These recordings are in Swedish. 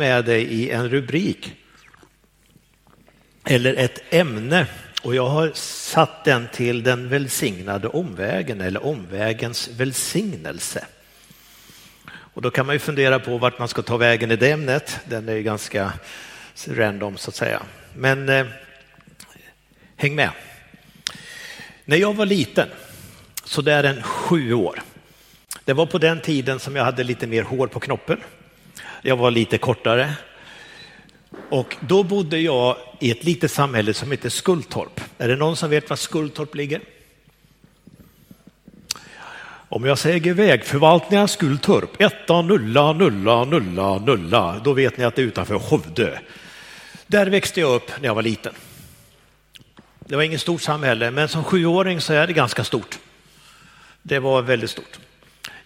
med dig i en rubrik eller ett ämne och jag har satt den till den välsignade omvägen eller omvägens välsignelse. Och då kan man ju fundera på vart man ska ta vägen i det ämnet. Den är ju ganska random så att säga. Men eh, häng med. När jag var liten, så där en sju år, det var på den tiden som jag hade lite mer hår på knoppen. Jag var lite kortare. Och då bodde jag i ett litet samhälle som heter Skultorp. Är det någon som vet var Skultorp ligger? Om jag säger vägförvaltningen Skultorp, etta nulla nulla nulla nulla, då vet ni att det är utanför Hovdö. Där växte jag upp när jag var liten. Det var inget stort samhälle, men som sjuåring så är det ganska stort. Det var väldigt stort.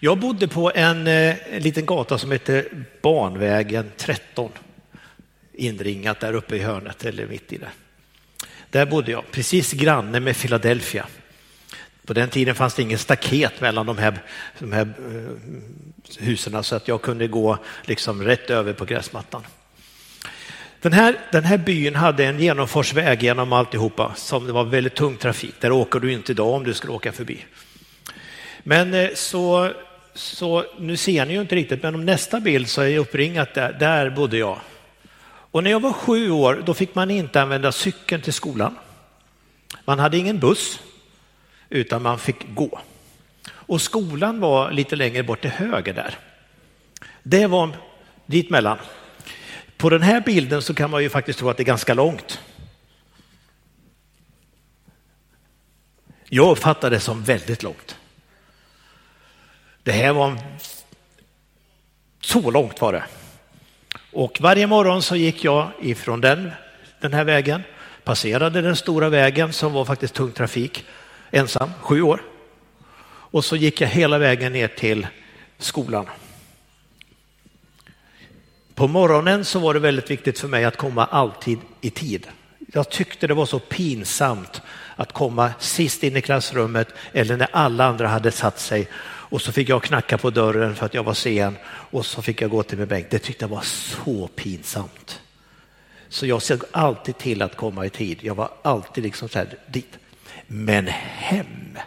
Jag bodde på en, eh, en liten gata som heter Banvägen 13. Inringat där uppe i hörnet eller mitt i det. Där bodde jag, precis granne med Philadelphia. På den tiden fanns det ingen staket mellan de här, de här eh, husen så att jag kunde gå liksom rätt över på gräsmattan. Den här, den här byn hade en genomfartsväg genom alltihopa som det var väldigt tung trafik. Där åker du inte idag om du skulle åka förbi. Men eh, så, så nu ser ni ju inte riktigt, men om nästa bild så är jag uppringat där, där bodde jag. Och när jag var sju år då fick man inte använda cykeln till skolan. Man hade ingen buss utan man fick gå. Och skolan var lite längre bort till höger där. Det var dit mellan. På den här bilden så kan man ju faktiskt tro att det är ganska långt. Jag uppfattar det som väldigt långt. Det här var en... så långt var det. Och varje morgon så gick jag ifrån den, den här vägen, passerade den stora vägen som var faktiskt tung trafik, ensam, sju år. Och så gick jag hela vägen ner till skolan. På morgonen så var det väldigt viktigt för mig att komma alltid i tid. Jag tyckte det var så pinsamt att komma sist in i klassrummet eller när alla andra hade satt sig och så fick jag knacka på dörren för att jag var sen och så fick jag gå till min bänk. Det tyckte jag var så pinsamt. Så jag såg alltid till att komma i tid. Jag var alltid liksom så här dit. Men hem.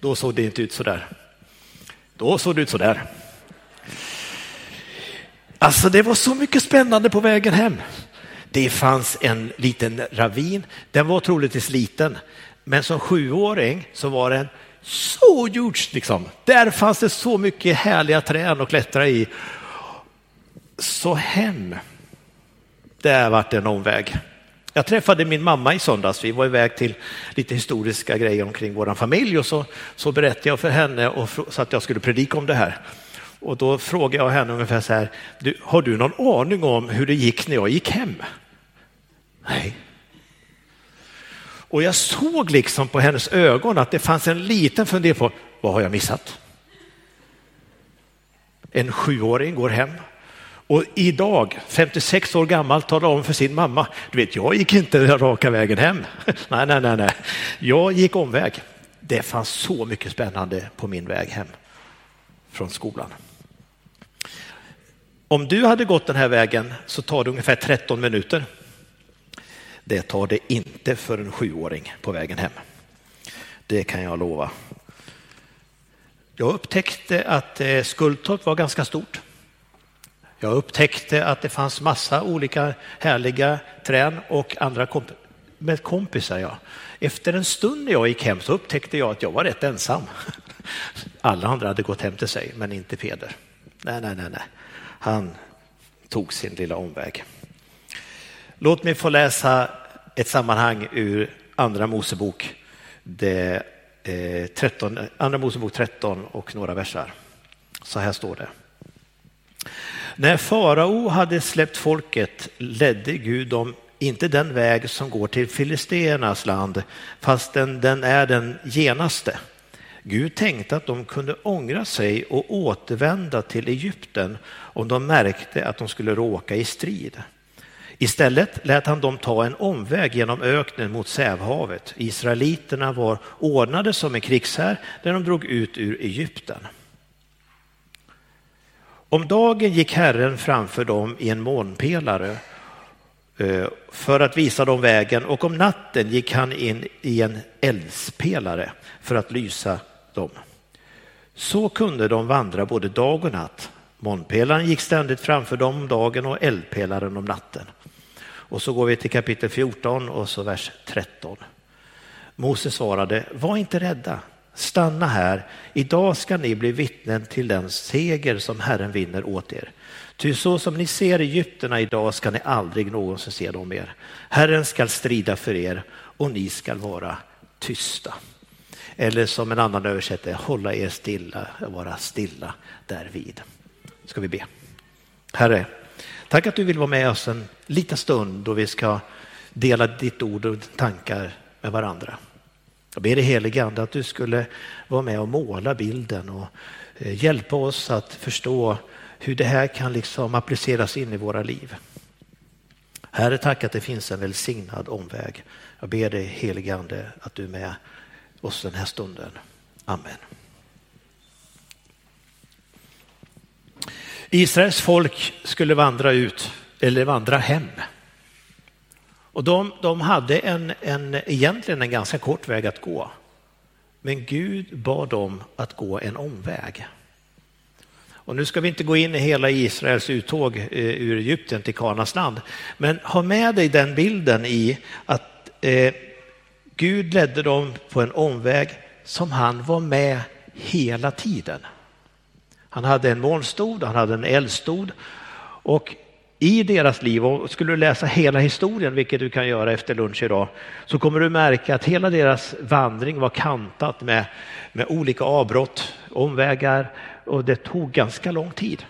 Då såg det inte ut så där. Då såg det ut så där. Alltså det var så mycket spännande på vägen hem. Det fanns en liten ravin. Den var troligtvis liten, men som sjuåring så var den så gjort Liksom. Där fanns det så mycket härliga träd att klättra i. Så hem, där vart det en omväg. Jag träffade min mamma i söndags. Vi var iväg till lite historiska grejer omkring vår familj och så, så berättade jag för henne och, så att jag skulle predika om det här. Och då frågade jag henne ungefär så här, du, har du någon aning om hur det gick när jag gick hem? Nej. Och jag såg liksom på hennes ögon att det fanns en liten fundering på, vad har jag missat? En sjuåring går hem och idag, 56 år gammal, talar om för sin mamma, du vet, jag gick inte raka vägen hem. nej, nej, nej, nej, jag gick omväg. Det fanns så mycket spännande på min väg hem från skolan. Om du hade gått den här vägen så tar det ungefär 13 minuter. Det tar det inte för en sjuåring på vägen hem. Det kan jag lova. Jag upptäckte att eh, Skultorp var ganska stort. Jag upptäckte att det fanns massa olika härliga trän och andra komp med kompisar. Ja. Efter en stund när jag gick hem så upptäckte jag att jag var rätt ensam. Alla andra hade gått hem till sig, men inte Peder. Nej, nej, nej, nej. Han tog sin lilla omväg. Låt mig få läsa ett sammanhang ur Andra Mosebok, det, eh, 13, Andra Mosebok 13 och några versar. Så här står det. När farao hade släppt folket ledde Gud dem inte den väg som går till filisternas land, fastän den är den genaste. Gud tänkte att de kunde ångra sig och återvända till Egypten om de märkte att de skulle råka i strid. Istället lät han dem ta en omväg genom öknen mot Sävhavet. Israeliterna var ordnade som en krigshär när de drog ut ur Egypten. Om dagen gick Herren framför dem i en månpelare eh, för att visa dem vägen och om natten gick han in i en eldspelare för att lysa dem. Så kunde de vandra både dag och natt. Månpelaren gick ständigt framför dem om dagen och eldpelaren om natten. Och så går vi till kapitel 14 och så vers 13. Moses svarade, var inte rädda, stanna här, idag ska ni bli vittnen till den seger som Herren vinner åt er. Ty så som ni ser Egypterna idag ska ni aldrig någonsin se dem mer. Herren skall strida för er och ni skall vara tysta. Eller som en annan översätter, hålla er stilla, vara stilla därvid. Ska vi be. Herre, tack att du vill vara med oss en liten stund då vi ska dela ditt ord och tankar med varandra. Jag ber dig helige Ande att du skulle vara med och måla bilden och eh, hjälpa oss att förstå hur det här kan liksom appliceras in i våra liv. Herre, tack att det finns en välsignad omväg. Jag ber dig helige Ande att du är med oss den här stunden. Amen. Israels folk skulle vandra ut eller vandra hem. Och de, de hade en, en, egentligen en ganska kort väg att gå. Men Gud bad dem att gå en omväg. Och nu ska vi inte gå in i hela Israels uttåg eh, ur Egypten till Kanas land. Men ha med dig den bilden i att eh, Gud ledde dem på en omväg som han var med hela tiden. Han hade en molnstod, han hade en eldstod och i deras liv, och skulle du läsa hela historien, vilket du kan göra efter lunch idag, så kommer du märka att hela deras vandring var kantat med, med olika avbrott, omvägar och det tog ganska lång tid.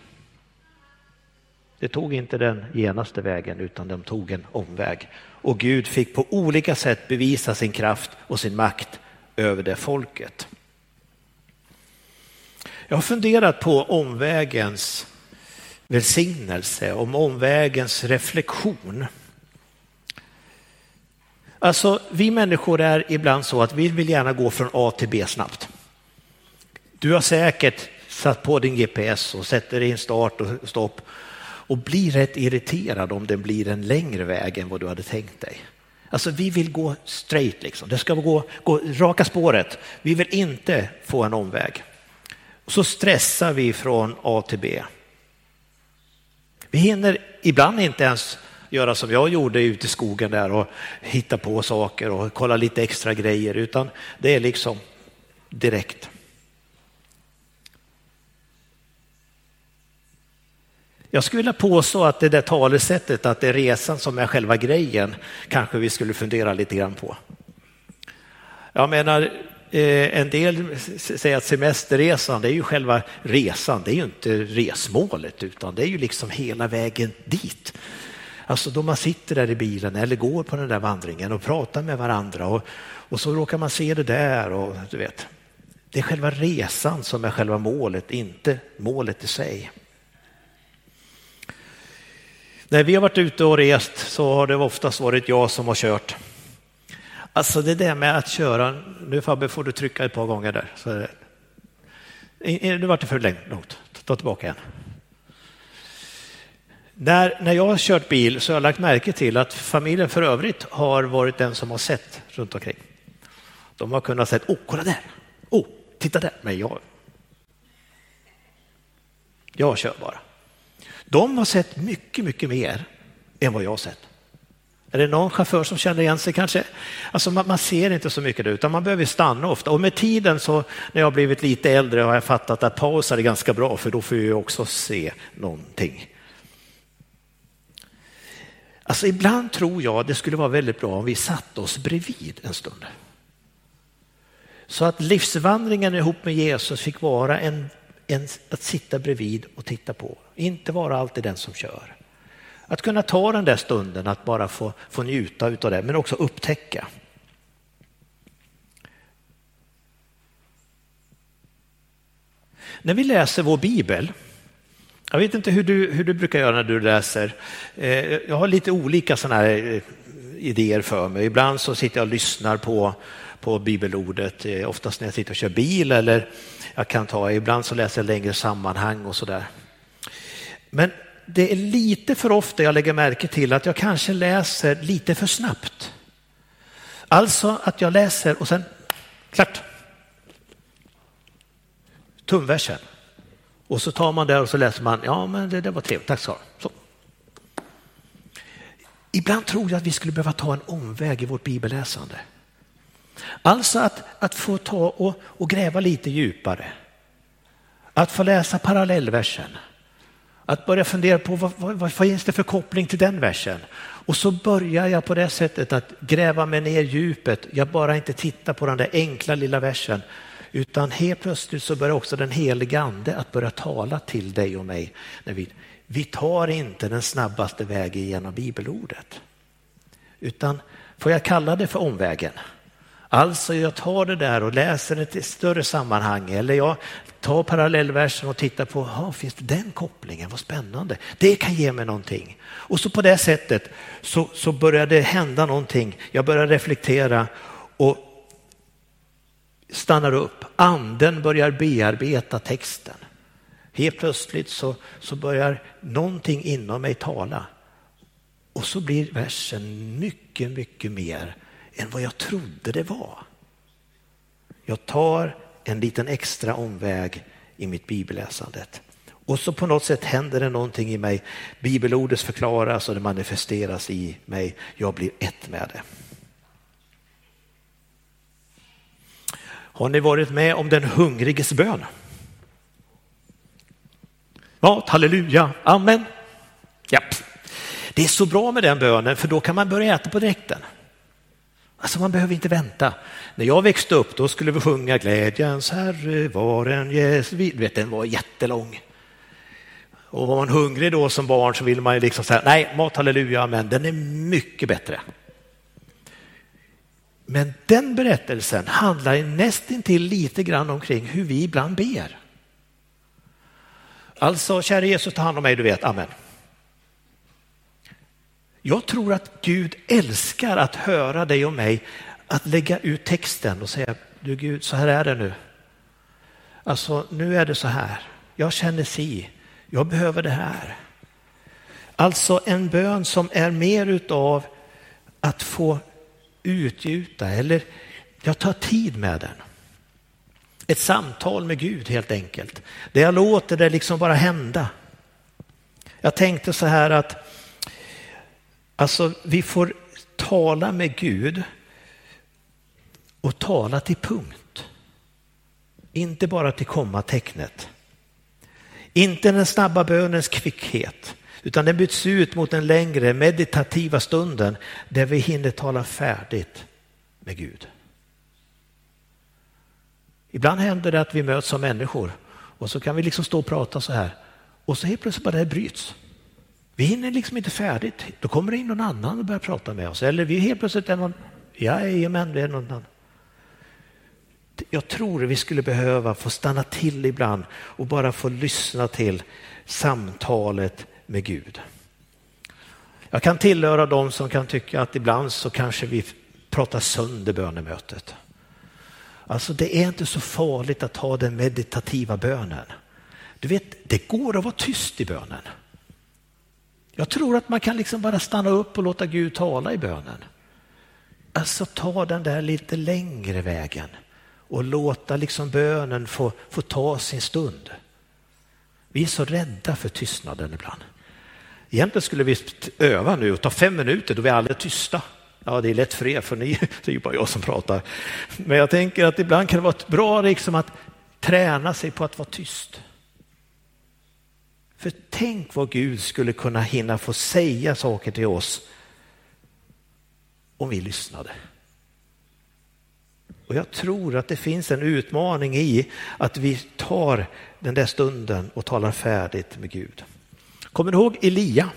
Det tog inte den genaste vägen utan de tog en omväg. Och Gud fick på olika sätt bevisa sin kraft och sin makt över det folket. Jag har funderat på omvägens välsignelse, om omvägens reflektion. Alltså, vi människor är ibland så att vi vill gärna gå från A till B snabbt. Du har säkert satt på din GPS och sätter in start och stopp och blir rätt irriterad om den blir en längre väg än vad du hade tänkt dig. Alltså vi vill gå straight, liksom. det ska gå, gå raka spåret. Vi vill inte få en omväg. Så stressar vi från A till B. Vi hinner ibland inte ens göra som jag gjorde ute i skogen där och hitta på saker och kolla lite extra grejer, utan det är liksom direkt. Jag skulle vilja påstå att det där talesättet att det är resan som är själva grejen kanske vi skulle fundera lite grann på. Jag menar, Eh, en del säger att semesterresan, det är ju själva resan, det är ju inte resmålet utan det är ju liksom hela vägen dit. Alltså då man sitter där i bilen eller går på den där vandringen och pratar med varandra och, och så råkar man se det där och du vet. Det är själva resan som är själva målet, inte målet i sig. När vi har varit ute och rest så har det oftast varit jag som har kört. Alltså det där med att köra, nu Fabbe får du trycka ett par gånger där. Så det, nu vart det för långt, ta tillbaka igen. När, när jag har kört bil så har jag lagt märke till att familjen för övrigt har varit den som har sett runt omkring. De har kunnat säga, åh, kolla där, åh, titta där, men jag, jag kör bara. De har sett mycket, mycket mer än vad jag har sett. Är det någon chaufför som känner igen sig kanske? Alltså man, man ser inte så mycket utan man behöver stanna ofta. Och med tiden så när jag har blivit lite äldre har jag fattat att pausar är ganska bra för då får jag också se någonting. Alltså ibland tror jag det skulle vara väldigt bra om vi satte oss bredvid en stund. Så att livsvandringen ihop med Jesus fick vara en en, att sitta bredvid och titta på. Inte vara alltid den som kör. Att kunna ta den där stunden att bara få, få njuta av det, men också upptäcka. När vi läser vår bibel, jag vet inte hur du, hur du brukar göra när du läser. Eh, jag har lite olika sådana här eh, idéer för mig. Ibland så sitter jag och lyssnar på, på bibelordet, eh, oftast när jag sitter och kör bil eller jag kan ta, ibland så läser jag längre sammanhang och sådär. Men det är lite för ofta jag lägger märke till att jag kanske läser lite för snabbt. Alltså att jag läser och sen klart. Tumversen. Och så tar man där och så läser man, ja men det, det var trevligt, tack så. så. Ibland tror jag att vi skulle behöva ta en omväg i vårt bibelläsande. Alltså att, att få ta och, och gräva lite djupare. Att få läsa parallellversen. Att börja fundera på vad, vad, vad finns det för koppling till den versen? Och så börjar jag på det sättet att gräva mig ner djupet. Jag bara inte tittar på den där enkla lilla versen. Utan helt plötsligt så börjar också den helige ande att börja tala till dig och mig. När vi, vi tar inte den snabbaste vägen genom bibelordet. Utan får jag kalla det för omvägen? Alltså jag tar det där och läser det i ett större sammanhang eller jag Ta parallellversen och titta på, aha, finns det den kopplingen, vad spännande, det kan ge mig någonting. Och så på det sättet så, så börjar det hända någonting, jag börjar reflektera och stannar upp, anden börjar bearbeta texten. Helt plötsligt så, så börjar någonting inom mig tala och så blir versen mycket, mycket mer än vad jag trodde det var. Jag tar en liten extra omväg i mitt bibelläsandet. Och så på något sätt händer det någonting i mig. Bibelordet förklaras och det manifesteras i mig. Jag blir ett med det. Har ni varit med om den hungriges bön? Mat, halleluja, amen. Japp. Det är så bra med den bönen för då kan man börja äta på direkten. Alltså man behöver inte vänta. När jag växte upp då skulle vi sjunga Glädjens Herre var en gäst. Vet, den var jättelång. Och var man hungrig då som barn så ville man ju liksom säga nej, mat halleluja, men den är mycket bättre. Men den berättelsen handlar nästintill lite grann omkring hur vi ibland ber. Alltså, kära Jesus, ta hand om mig, du vet, amen. Jag tror att Gud älskar att höra dig och mig att lägga ut texten och säga, du Gud, så här är det nu. Alltså, nu är det så här. Jag känner si. Jag behöver det här. Alltså en bön som är mer utav att få utgjuta eller jag tar tid med den. Ett samtal med Gud helt enkelt. Där jag låter det liksom bara hända. Jag tänkte så här att Alltså vi får tala med Gud och tala till punkt. Inte bara till kommatecknet. Inte den snabba bönens kvickhet, utan den byts ut mot den längre meditativa stunden där vi hinner tala färdigt med Gud. Ibland händer det att vi möts som människor och så kan vi liksom stå och prata så här och så helt plötsligt bara det bryts. Vi hinner liksom inte färdigt. Då kommer det in någon annan och börjar prata med oss. Eller vi helt plötsligt är någon, jajamän, det är någon annan. Jag tror vi skulle behöva få stanna till ibland och bara få lyssna till samtalet med Gud. Jag kan tillhöra dem som kan tycka att ibland så kanske vi pratar sönder bönemötet. Alltså det är inte så farligt att ha den meditativa bönen. Du vet, det går att vara tyst i bönen. Jag tror att man kan liksom bara stanna upp och låta Gud tala i bönen. Alltså ta den där lite längre vägen och låta liksom bönen få, få ta sin stund. Vi är så rädda för tystnaden ibland. Egentligen skulle vi öva nu och ta fem minuter då vi alla är tysta. Ja, det är lätt för er, för ni, det är ju bara jag som pratar. Men jag tänker att ibland kan det vara bra liksom att träna sig på att vara tyst. För tänk vad Gud skulle kunna hinna få säga saker till oss om vi lyssnade. Och jag tror att det finns en utmaning i att vi tar den där stunden och talar färdigt med Gud. Kommer du ihåg Elia?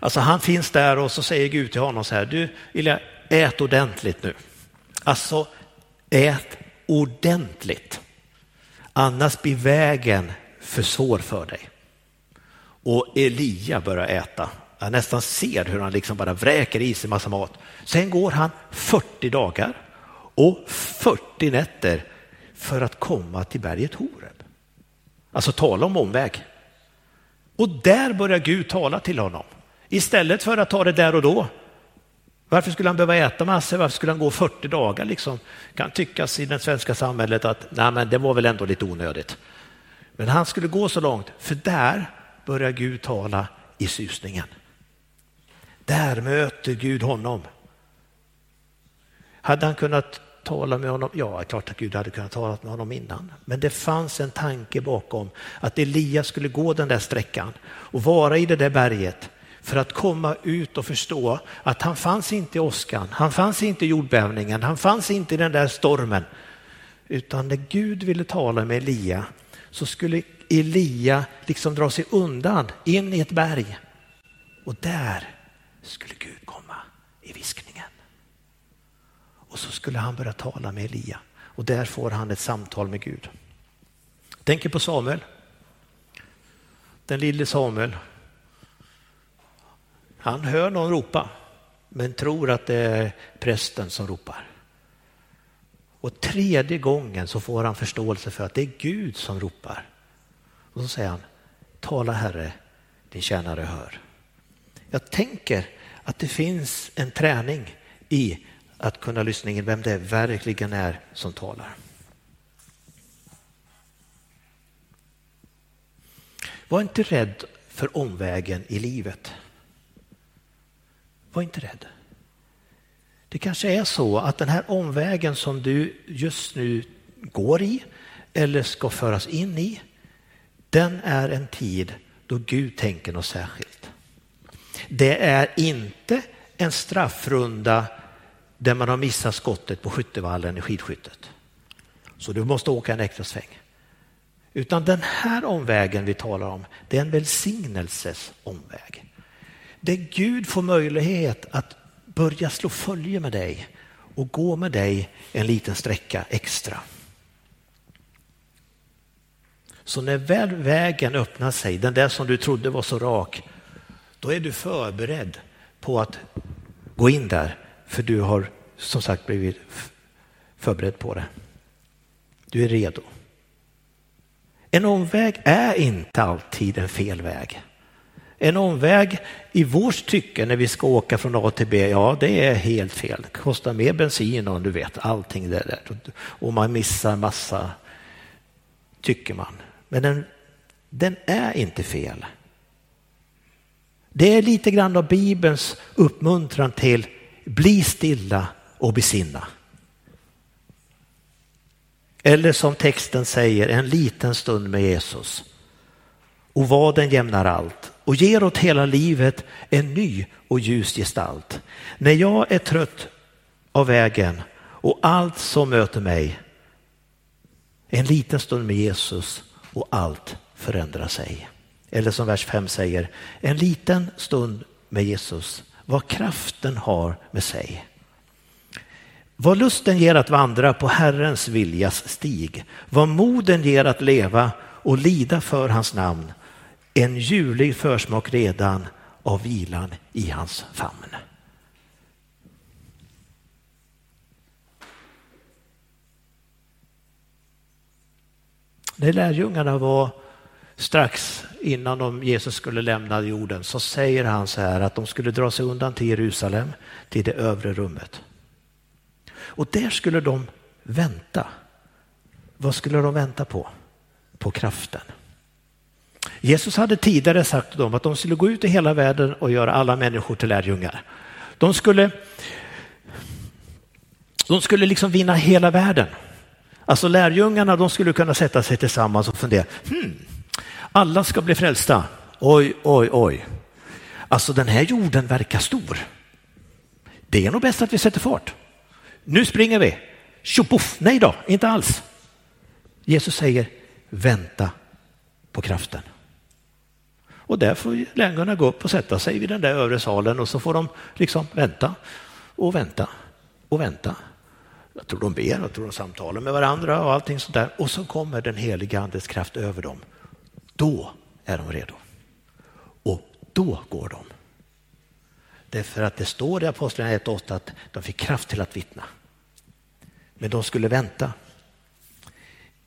Alltså han finns där och så säger Gud till honom så här, du Elia, ät ordentligt nu. Alltså ät ordentligt. Annars blir vägen för svår för dig. Och Elia börjar äta. Jag nästan ser hur han liksom bara vräker i sig massa mat. Sen går han 40 dagar och 40 nätter för att komma till berget Horeb. Alltså tala om omväg. Och där börjar Gud tala till honom. Istället för att ta det där och då. Varför skulle han behöva äta massor? Varför skulle han gå 40 dagar? Liksom? Kan tyckas i det svenska samhället att nej, men det var väl ändå lite onödigt. Men han skulle gå så långt, för där börjar Gud tala i susningen. Där möter Gud honom. Hade han kunnat tala med honom? Ja, det är klart att Gud hade kunnat tala med honom innan. Men det fanns en tanke bakom att Elias skulle gå den där sträckan och vara i det där berget för att komma ut och förstå att han fanns inte i åskan, han fanns inte i jordbävningen, han fanns inte i den där stormen. Utan när Gud ville tala med Elia så skulle Elia liksom dra sig undan in i ett berg. Och där skulle Gud komma i viskningen. Och så skulle han börja tala med Elia och där får han ett samtal med Gud. Tänker på Samuel. Den lille Samuel. Han hör någon ropa men tror att det är prästen som ropar. Och tredje gången så får han förståelse för att det är Gud som ropar. Och så säger han, tala Herre, din tjänare hör. Jag tänker att det finns en träning i att kunna lyssna in vem det verkligen är som talar. Var inte rädd för omvägen i livet. Var inte rädd. Det kanske är så att den här omvägen som du just nu går i eller ska föras in i, den är en tid då Gud tänker något särskilt. Det är inte en straffrunda där man har missat skottet på skyttevallen i skidskyttet. Så du måste åka en extra sväng. Utan den här omvägen vi talar om, det är en välsignelses omväg. Där Gud får möjlighet att börja slå följe med dig och gå med dig en liten sträcka extra. Så när väl vägen öppnar sig, den där som du trodde var så rak, då är du förberedd på att gå in där, för du har som sagt blivit förberedd på det. Du är redo. En omväg är inte alltid en fel väg. En omväg i vårt tycke när vi ska åka från A till B, ja det är helt fel. Det kostar mer bensin och du vet allting det där. Och man missar massa, tycker man. Men den, den är inte fel. Det är lite grann av Bibelns uppmuntran till bli stilla och besinna. Eller som texten säger, en liten stund med Jesus. Och vad den jämnar allt och ger åt hela livet en ny och ljus gestalt. När jag är trött av vägen och allt som möter mig, en liten stund med Jesus och allt förändrar sig. Eller som vers 5 säger, en liten stund med Jesus, vad kraften har med sig. Vad lusten ger att vandra på Herrens viljas stig, vad moden ger att leva och lida för hans namn, en ljuvlig försmak redan av vilan i hans famn. När lärjungarna var strax innan de Jesus skulle lämna jorden så säger han så här att de skulle dra sig undan till Jerusalem, till det övre rummet. Och där skulle de vänta. Vad skulle de vänta på? På kraften. Jesus hade tidigare sagt till dem att de skulle gå ut i hela världen och göra alla människor till lärjungar. De skulle, de skulle liksom vinna hela världen. Alltså lärjungarna de skulle kunna sätta sig tillsammans och fundera. Hmm, alla ska bli frälsta. Oj, oj, oj. Alltså den här jorden verkar stor. Det är nog bäst att vi sätter fart. Nu springer vi. Tjopoff, nej då, inte alls. Jesus säger vänta på kraften. Och där får lärjungarna gå upp och sätta sig vid den där övre salen och så får de liksom vänta och vänta och vänta. Jag tror de ber, jag tror de samtalar med varandra och allting sånt där. Och så kommer den heliga andes kraft över dem. Då är de redo. Och då går de. Därför att det står i Apostlagärningarna 1.8 att de fick kraft till att vittna. Men de skulle vänta.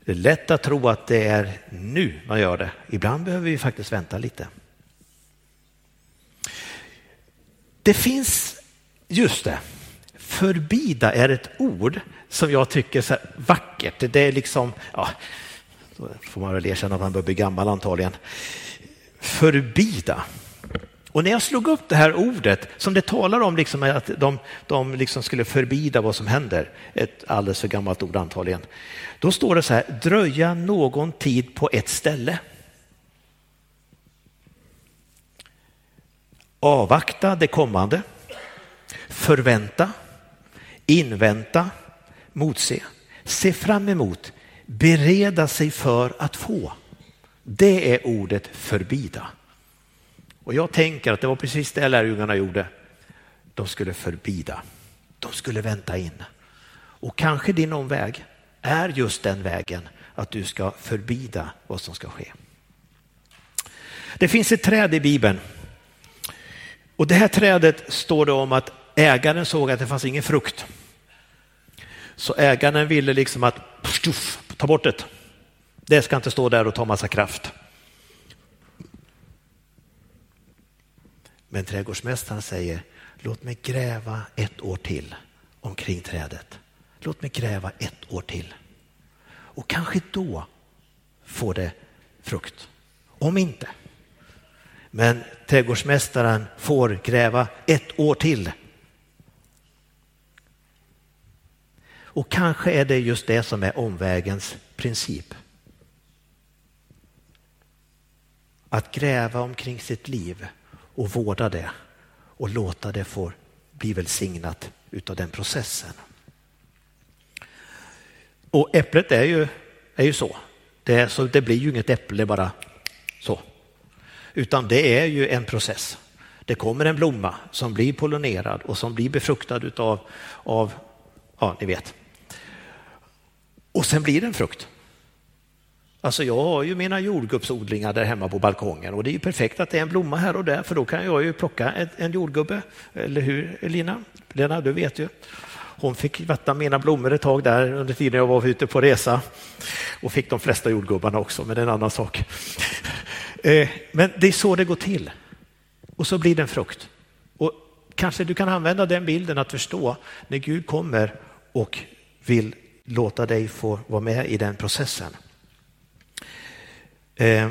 Det är lätt att tro att det är nu man gör det. Ibland behöver vi faktiskt vänta lite. Det finns, just det, förbida är ett ord som jag tycker är så vackert. Det är liksom, ja, då får man väl erkänna att man börjar bli gammal antagligen. Förbida. Och när jag slog upp det här ordet som det talar om liksom att de, de liksom skulle förbida vad som händer, ett alldeles för gammalt ord antagligen, då står det så här, dröja någon tid på ett ställe. Avvakta det kommande, förvänta, invänta, motse, se fram emot, bereda sig för att få. Det är ordet förbida. Och jag tänker att det var precis det lärjungarna gjorde. De skulle förbida. De skulle vänta in. Och kanske din omväg är just den vägen att du ska förbida vad som ska ske. Det finns ett träd i Bibeln. Och det här trädet står det om att ägaren såg att det fanns ingen frukt. Så ägaren ville liksom att ta bort det. Det ska inte stå där och ta massa kraft. Men trädgårdsmästaren säger, låt mig gräva ett år till omkring trädet. Låt mig gräva ett år till. Och kanske då får det frukt. Om inte. Men trädgårdsmästaren får gräva ett år till. Och kanske är det just det som är omvägens princip. Att gräva omkring sitt liv och vårda det och låta det få bli välsignat utav den processen. Och äpplet är ju, är ju så. Det, är, så. det blir ju inget äpple bara så. Utan det är ju en process. Det kommer en blomma som blir pollinerad och som blir befruktad utav, av, ja ni vet. Och sen blir det en frukt. Alltså jag har ju mina jordgubbsodlingar där hemma på balkongen och det är ju perfekt att det är en blomma här och där för då kan jag ju plocka en jordgubbe. Eller hur Lina? Lena, du vet ju. Hon fick vattna mina blommor ett tag där under tiden jag var ute på resa och fick de flesta jordgubbarna också, men det är en annan sak. Eh, men det är så det går till. Och så blir det en frukt. Och kanske du kan använda den bilden att förstå när Gud kommer och vill låta dig få vara med i den processen. Eh,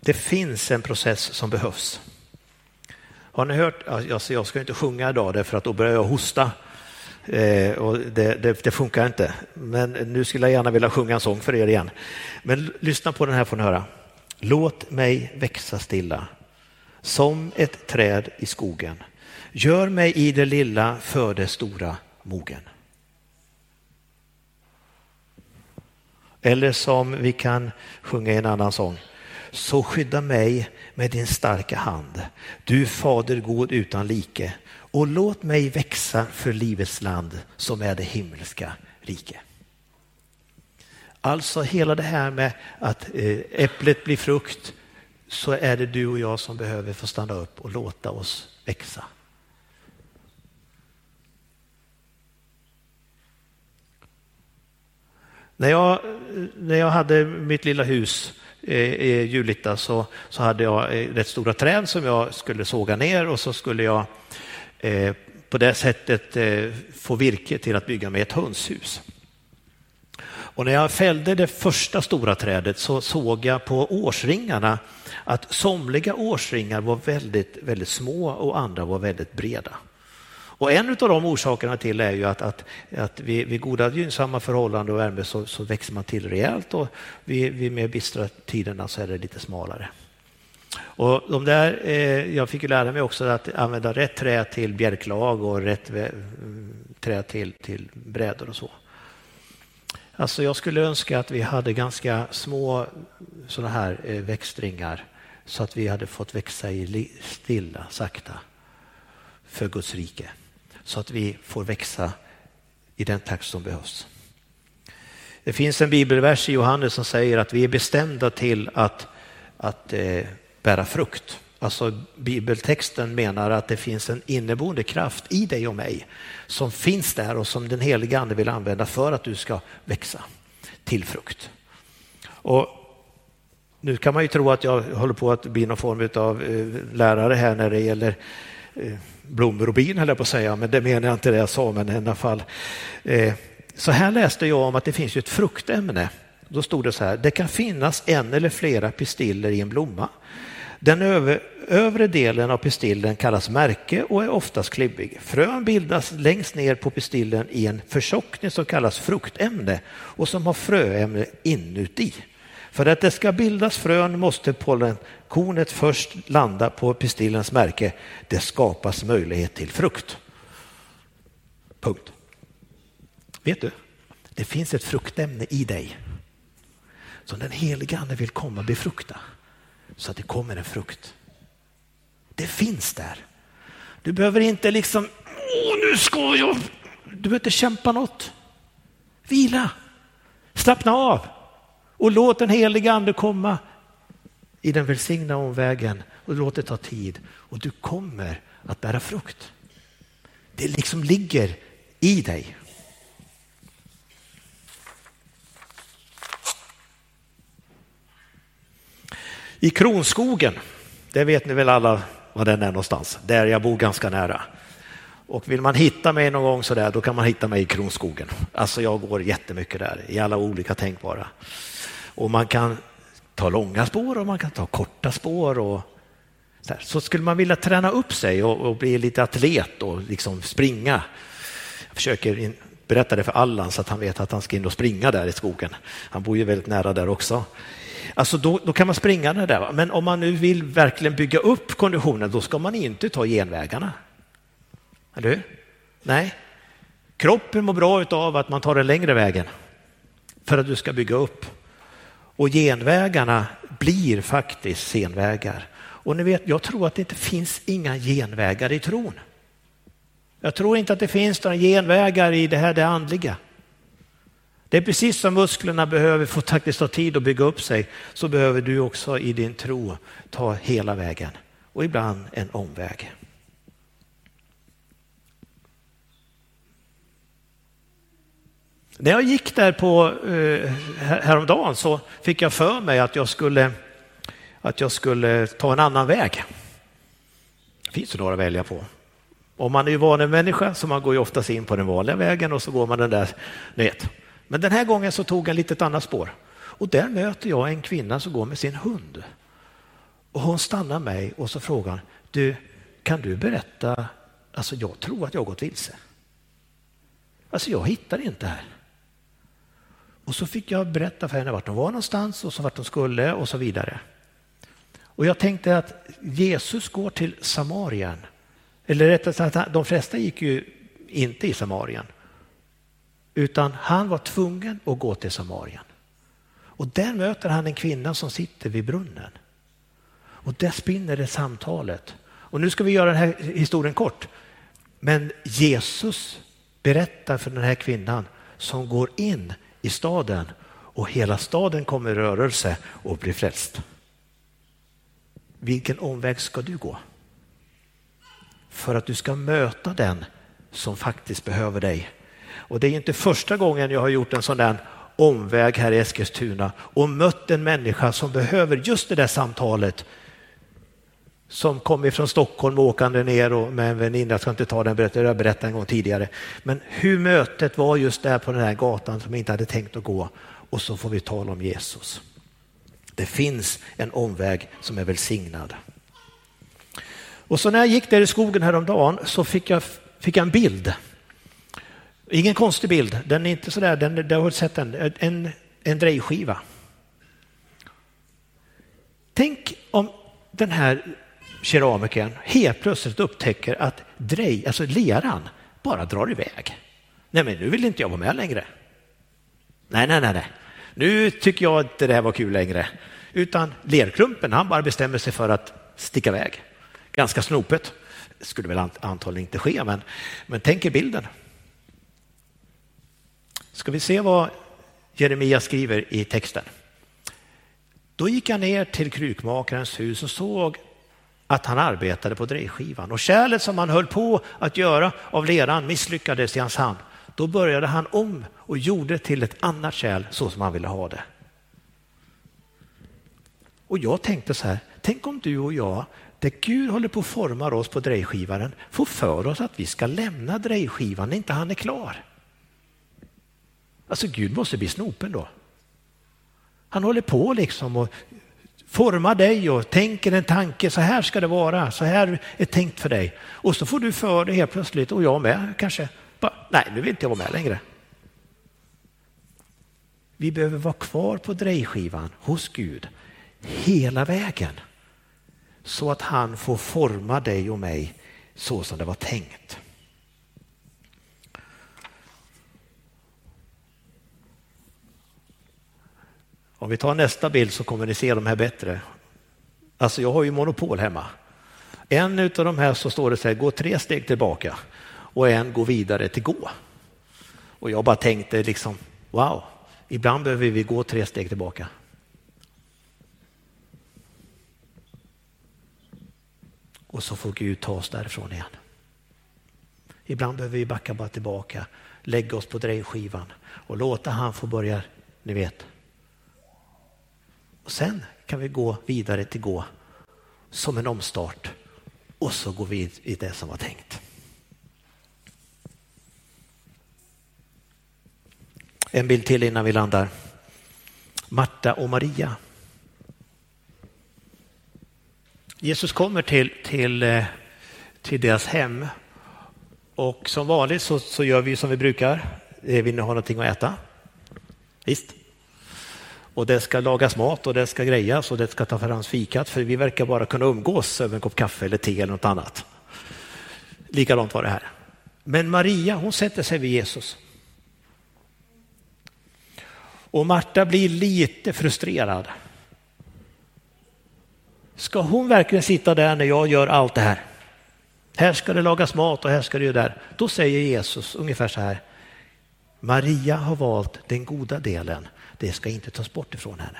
det finns en process som behövs. Har ni hört? Alltså jag ska inte sjunga idag därför att då börjar jag hosta. Eh, och det, det, det, funkar inte. Men nu skulle jag gärna vilja sjunga en sång för er igen. Men lyssna på den här får ni höra. Låt mig växa stilla som ett träd i skogen. Gör mig i det lilla för det stora mogen. Eller som vi kan sjunga i en annan sång. Så skydda mig med din starka hand, du fader god utan like och låt mig växa för livets land som är det himmelska rike. Alltså hela det här med att eh, äpplet blir frukt så är det du och jag som behöver få stanna upp och låta oss växa. När jag, när jag hade mitt lilla hus i Julita så, så hade jag eh, rätt stora träd som jag skulle såga ner och så skulle jag eh, på det sättet eh, få virke till att bygga mig ett hönshus. Och när jag fällde det första stora trädet så såg jag på årsringarna att somliga årsringar var väldigt, väldigt små och andra var väldigt breda. Och en av de orsakerna till är ju att, att, att vid, vid goda gynnsamma förhållanden och värme så, så, växer man till rejält och vid, vid mer bistra tiderna så är det lite smalare. Och de där, eh, jag fick ju lära mig också att använda rätt trä till bjälklag och rätt trä till, till brädor och så. Alltså jag skulle önska att vi hade ganska små sådana här eh, växtringar så att vi hade fått växa i stilla, sakta för Guds rike så att vi får växa i den takt som behövs. Det finns en bibelvers i Johannes som säger att vi är bestämda till att, att eh, bära frukt. Alltså bibeltexten menar att det finns en inneboende kraft i dig och mig som finns där och som den heliga ande vill använda för att du ska växa till frukt. Och nu kan man ju tro att jag håller på att bli någon form av eh, lärare här när det gäller Eh, blommor och bin, höll jag på att säga, men det menar jag inte det jag sa, men i alla fall. Eh, så här läste jag om att det finns ett fruktämne. Då stod det så här, det kan finnas en eller flera pistiller i en blomma. Den över, övre delen av pistillen kallas märke och är oftast klibbig. Frön bildas längst ner på pistillen i en förtjockning som kallas fruktämne och som har fröämne inuti. För att det ska bildas frön måste pollenkornet först landa på pistillens märke. Det skapas möjlighet till frukt. Punkt. Vet du, det finns ett fruktämne i dig som den helige Ande vill komma och befrukta så att det kommer en frukt. Det finns där. Du behöver inte liksom, åh nu ska jag, du behöver inte kämpa något. Vila, slappna av och låt den heliga ande komma i den välsignade omvägen och låt det ta tid och du kommer att bära frukt. Det liksom ligger i dig. I Kronskogen, det vet ni väl alla var den är någonstans, där jag bor ganska nära. Och vill man hitta mig någon gång så där, då kan man hitta mig i Kronskogen. Alltså jag går jättemycket där i alla olika tänkbara. Och man kan ta långa spår och man kan ta korta spår. Och så, så skulle man vilja träna upp sig och, och, bli lite atlet och liksom springa. Jag försöker in, berätta det för Allan så att han vet att han ska in och springa där i skogen. Han bor ju väldigt nära där också. Alltså då, då kan man springa det där. Men om man nu vill verkligen bygga upp konditionen, då ska man inte ta genvägarna. Eller hur? Nej. Kroppen mår bra av att man tar den längre vägen för att du ska bygga upp. Och genvägarna blir faktiskt senvägar. Och ni vet, jag tror att det inte finns inga genvägar i tron. Jag tror inte att det finns några genvägar i det här det andliga. Det är precis som musklerna behöver få faktiskt ta tid att bygga upp sig, så behöver du också i din tro ta hela vägen och ibland en omväg. När jag gick där på eh, häromdagen så fick jag för mig att jag skulle, att jag skulle ta en annan väg. Det finns ju några att välja på. Om man är vanemänniska så man går ju oftast in på den vanliga vägen och så går man den där, vet, men den här gången så tog jag lite ett annat spår. Och där möter jag en kvinna som går med sin hund. Och hon stannar mig och så frågar du, kan du berätta, alltså jag tror att jag har gått vilse. Alltså jag hittar inte här. Och så fick jag berätta för henne vart hon var någonstans och så vart hon skulle och så vidare. Och jag tänkte att Jesus går till Samarien. Eller rättare sagt, de flesta gick ju inte i Samarien. Utan han var tvungen att gå till Samarien. Och där möter han en kvinna som sitter vid brunnen. Och där spinner det samtalet. Och nu ska vi göra den här historien kort. Men Jesus berättar för den här kvinnan som går in i staden och hela staden kommer i rörelse och blir frälst. Vilken omväg ska du gå? För att du ska möta den som faktiskt behöver dig och det är inte första gången jag har gjort en sån där omväg här i Eskilstuna och mött en människa som behöver just det där samtalet som kom ifrån Stockholm åkande ner och med en väninna, jag ska inte ta den berättelsen, jag berättade en gång tidigare. Men hur mötet var just där på den här gatan som inte hade tänkt att gå och så får vi tala om Jesus. Det finns en omväg som är välsignad. Och så när jag gick där i skogen häromdagen så fick jag, fick jag en bild Ingen konstig bild, den är inte sådär, den, du har sett den, en, en drejskiva. Tänk om den här keramikern helt plötsligt upptäcker att drej, alltså leran, bara drar iväg. Nej, men nu vill inte jag vara med längre. Nej, nej, nej, nej. Nu tycker jag inte det här var kul längre. Utan lerklumpen, han bara bestämmer sig för att sticka iväg. Ganska snopet. Det skulle väl antagligen inte ske, men, men tänk er bilden. Ska vi se vad Jeremia skriver i texten. Då gick jag ner till krukmakarens hus och såg att han arbetade på drejskivan och kärlet som han höll på att göra av leran misslyckades i hans hand. Då började han om och gjorde till ett annat kärl så som han ville ha det. Och jag tänkte så här, tänk om du och jag, där Gud håller på att forma oss på drejskivaren, får för oss att vi ska lämna drejskivan när inte han är klar. Alltså Gud måste bli snopen då. Han håller på liksom och formar dig och tänker en tanke, så här ska det vara, så här är tänkt för dig. Och så får du för dig helt plötsligt, och jag med kanske, bara, nej nu vill inte jag vara med längre. Vi behöver vara kvar på drejskivan hos Gud hela vägen. Så att han får forma dig och mig så som det var tänkt. Om vi tar nästa bild så kommer ni se de här bättre. Alltså jag har ju monopol hemma. En av de här så står det så här, gå tre steg tillbaka och en går vidare till gå. Och jag bara tänkte liksom, wow, ibland behöver vi gå tre steg tillbaka. Och så får Gud ta oss därifrån igen. Ibland behöver vi backa bara tillbaka, lägga oss på drejskivan och låta han få börja, ni vet, och sen kan vi gå vidare till gå som en omstart och så går vi i det som var tänkt. En bild till innan vi landar. Marta och Maria. Jesus kommer till, till, eh, till deras hem och som vanligt så, så gör vi som vi brukar. Eh, vill ni ha någonting att äta? Visst? Och det ska lagas mat och det ska grejas och det ska ta fram fikat för vi verkar bara kunna umgås över en kopp kaffe eller te eller något annat. Likadant var det här. Men Maria hon sätter sig vid Jesus. Och Marta blir lite frustrerad. Ska hon verkligen sitta där när jag gör allt det här? Här ska det lagas mat och här ska det ju där. Då säger Jesus ungefär så här. Maria har valt den goda delen det ska inte tas bort ifrån henne.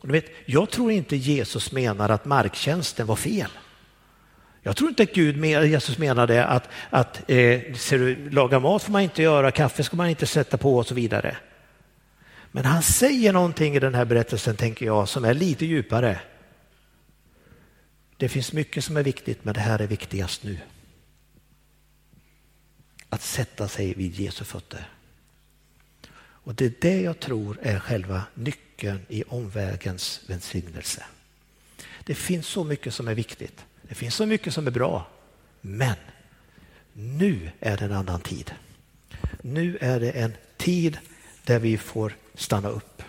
Och du vet, jag tror inte Jesus menar att marktjänsten var fel. Jag tror inte att Gud, Jesus menade att, att eh, ser du, laga mat får man inte göra, kaffe ska man inte sätta på och så vidare. Men han säger någonting i den här berättelsen, tänker jag, som är lite djupare. Det finns mycket som är viktigt, men det här är viktigast nu. Att sätta sig vid Jesu fötter. Och det är det jag tror är själva nyckeln i omvägens välsignelse. Det finns så mycket som är viktigt. Det finns så mycket som är bra. Men nu är det en annan tid. Nu är det en tid där vi får stanna upp.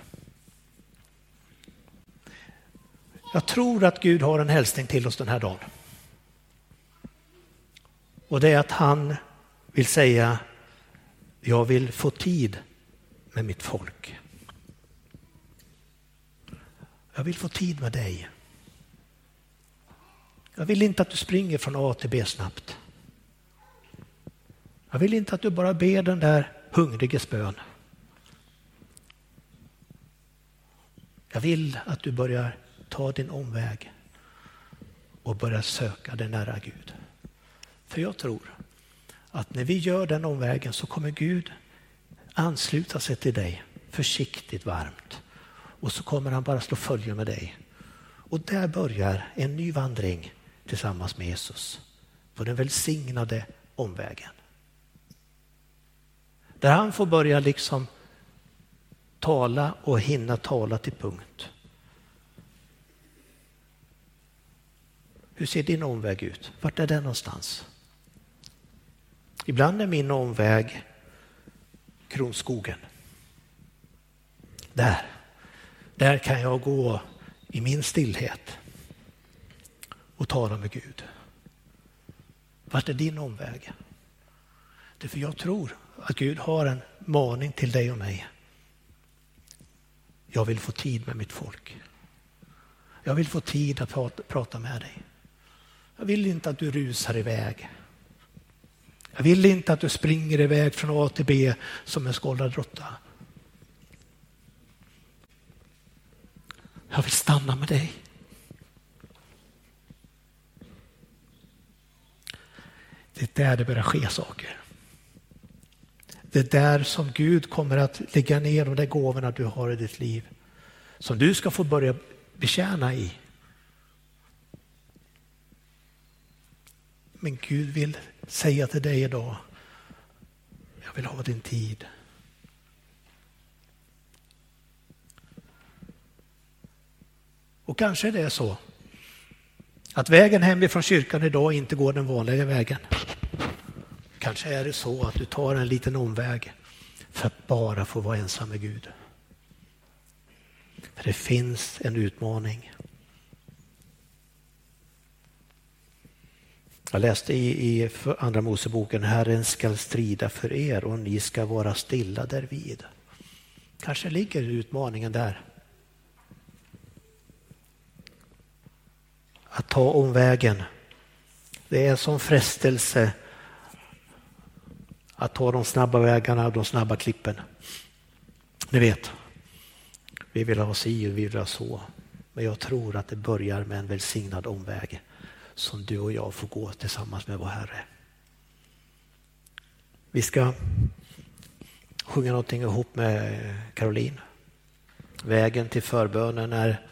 Jag tror att Gud har en hälsning till oss den här dagen. Och det är att han vill säga, jag vill få tid med mitt folk. Jag vill få tid med dig. Jag vill inte att du springer från A till B snabbt. Jag vill inte att du bara ber den där hungriges bön. Jag vill att du börjar ta din omväg och börjar söka dig nära Gud. För jag tror att när vi gör den omvägen så kommer Gud ansluta sig till dig försiktigt varmt och så kommer han bara slå följe med dig. Och där börjar en ny vandring tillsammans med Jesus på den välsignade omvägen. Där han får börja liksom tala och hinna tala till punkt. Hur ser din omväg ut? Vart är den någonstans? Ibland är min omväg Kronskogen. Där, där kan jag gå i min stillhet och tala med Gud. Vart är din omväg? Det är för jag tror att Gud har en maning till dig och mig. Jag vill få tid med mitt folk. Jag vill få tid att prata med dig. Jag vill inte att du rusar iväg. Jag vill inte att du springer iväg från A till B som en skållad råtta. Jag vill stanna med dig. Det är där det börjar ske saker. Det är där som Gud kommer att lägga ner de där gåvorna du har i ditt liv. Som du ska få börja betjäna i. Men Gud vill säga till dig idag, jag vill ha din tid. Och kanske det är så att vägen hemifrån kyrkan idag inte går den vanliga vägen. Kanske är det så att du tar en liten omväg för att bara få vara ensam med Gud. För det finns en utmaning. Jag läste i, i Andra Moseboken, Herren skall strida för er och ni ska vara stilla därvid. Kanske ligger utmaningen där. Att ta omvägen. Det är en sån frestelse att ta de snabba vägarna och de snabba klippen. Ni vet, vi vill ha si och vi vill ha så. Men jag tror att det börjar med en välsignad omväg som du och jag får gå tillsammans med vår Herre. Vi ska sjunga någonting ihop med Caroline. Vägen till förbönen är,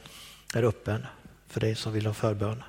är öppen för dig som vill ha förbön.